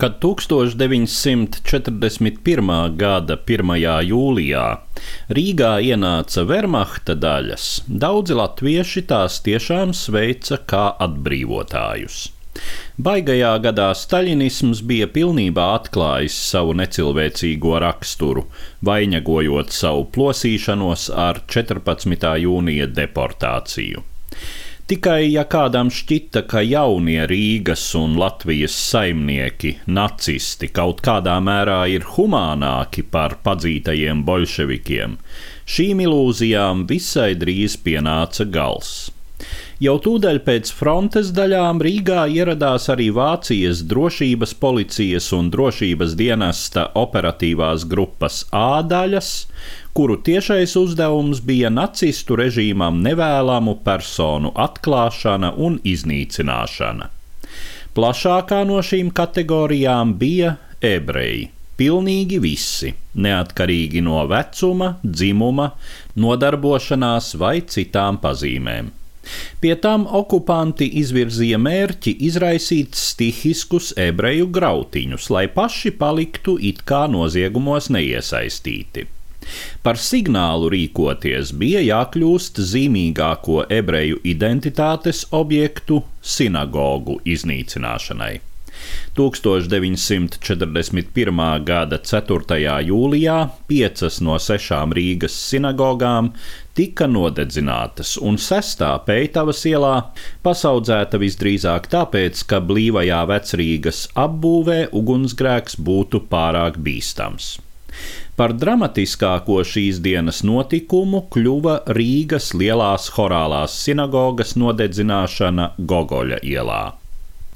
Kad 1941. gada 1. jūlijā Rīgā ienāca Wehrmachta daļas, daudzi latvieši tās tiešām sveica kā atbrīvotājus. Baigajā gadā staļinisms bija pilnībā atklājis savu necilvēcīgo raksturu, vainagojot savu plosīšanos ar 14. jūnija deportāciju. Tikai ja kādam šķita, ka jaunie Rīgas un Latvijas saimnieki, nacisti, kaut kādā mērā ir humānāki par padzītajiem bolševikiem, šīm ilūzijām visai drīz pienāca gals. Jau tūdaļ pēc frontes daļām Rīgā ieradās arī Vācijas drošības policijas un drošības dienesta operatīvās grupas A daļas, kuru tiešais uzdevums bija nacistu režīmam nevēlamu personu atklāšana un iznīcināšana. Plašākā no šīm kategorijām bija ebreji. Pilnīgi visi, neatkarīgi no vecuma, dzimuma, nodarbošanās vai citām pazīmēm. Pie tam okupanti izvirzīja mērķi izraisīt stihiskus ebreju grautiņus, lai paši paliktu it kā noziegumos neiesaistīti. Par signālu rīkoties bija jākļūst zīmīgāko ebreju identitātes objektu sinagogu iznīcināšanai. 1941. gada 4. jūlijā piecas no sešām Rīgas sinagogām tika nodedzinātas, un sestā Peitavas ielā pasaudzēta visdrīzāk tāpēc, ka blīvajā vecrīgas apbūvē ugunsgrēks būtu pārāk bīstams. Par dramatiskāko šīs dienas notikumu kļuva Rīgas lielās horālās sinagogas nodedzināšana Gogoļa ielā.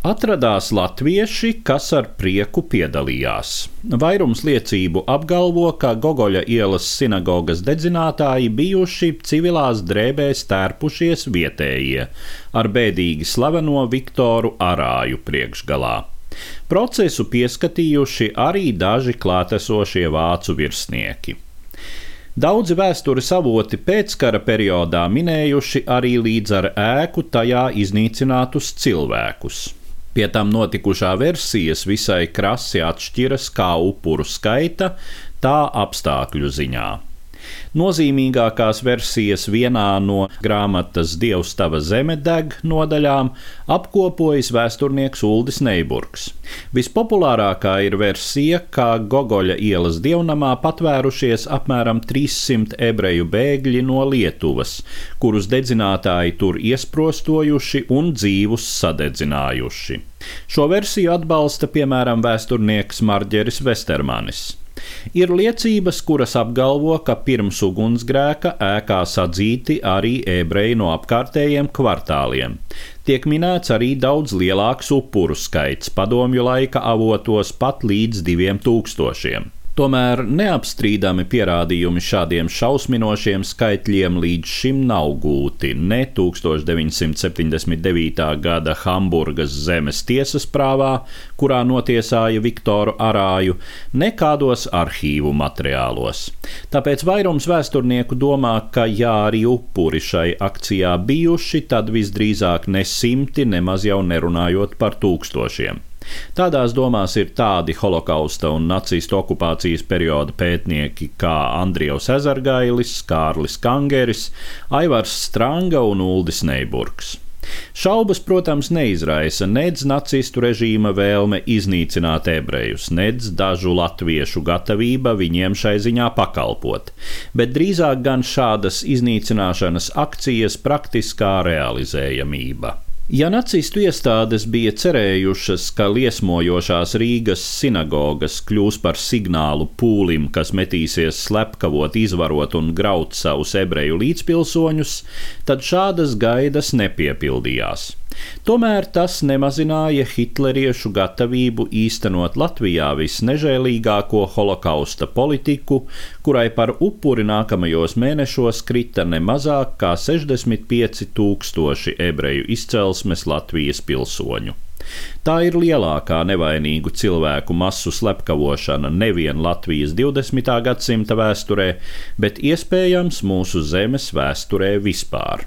Atradās latvieši, kas ar prieku piedalījās. Vairums liecību apgalvo, ka Gogoļa ielas sinagogas dedzinātāji bijuši civilās drēbēs tērpušies vietējie, ar bēdīgi slaveno Viktoru Arāju priekšgalā. Procesu pieskatījuši arī daži klātesošie vācu virsnieki. Daudzi vēstures avoti pēckara periodā minējuši arī līdz ar ēku tajā iznīcinātus cilvēkus. Pie tam notikušā versijas visai krasi atšķiras kā upuru skaita, tā apstākļu ziņā. Nozīmīgākās versijas vienā no grāmatas Dievs tava zeme deg nodaļām apkopojas vēsturnieks Uldis Neiburgs. Vispopulārākā ir versija, kā Gogoļa ielas dievnamā patvērušies apmēram 300 ebreju bēgļi no Lietuvas, kurus dedzinātāji tur iesprostojuši un dzīvus sadedzinājuši. Šo versiju atbalsta piemēram vēsturnieks Marģeris Vestermanis. Ir liecības, kuras apgalvo, ka pirms ugunsgrēka ēkā sadzīti arī ebreji no apkārtējiem kvartāliem. Tiek minēts arī daudz lielāks upuru skaits, padomju laika avotos pat līdz diviem tūkstošiem. Tomēr neapstrīdami pierādījumi šādiem šausminošiem skaitļiem līdz šim nav gūti ne 1979. gada Hamburgas zemes tiesas prāvā, kurā notiesāja Viktoru Arāju, ne kādos arhīvu materiālos. Tāpēc vairums vēsturnieku domā, ka ja arī upuri šai akcijā bijuši, tad visdrīzāk ne simti, nemaz jau nerunājot par tūkstošiem. Tādās domās ir tādi holokausta un nacistu okupācijas perioda pētnieki kā Andrievs Ezergailis, Kārlis Kangeris, Aivars Stranga un Uldis Neiburgs. Šaubas, protams, neizraisa nedz nacistu režīma vēlme iznīcināt ebrejus, nedz dažu latviešu gatavība viņiem šai ziņā pakalpot, bet drīzāk gan šādas iznīcināšanas akcijas praktiskā realizējamība. Ja nacistu iestādes bija cerējušas, ka liesmojošās Rīgas sinagogas kļūs par signālu pūlim, kas metīsies slepkavot, izvarot un graut savus ebreju līdzpilsoņus, tad šādas gaidas nepiepildījās. Tomēr tas nemazināja hitleriešu gatavību īstenot Latvijā visnežēlīgāko holokausta politiku, kurai par upuri nākamajos mēnešos krita ne mazāk kā 65 tūkstoši ebreju izcelsmes Latvijas pilsoņu. Tā ir lielākā nevainīgu cilvēku masu slepkavošana nevien Latvijas 20. gadsimta vēsturē, bet iespējams mūsu zemes vēsturē vispār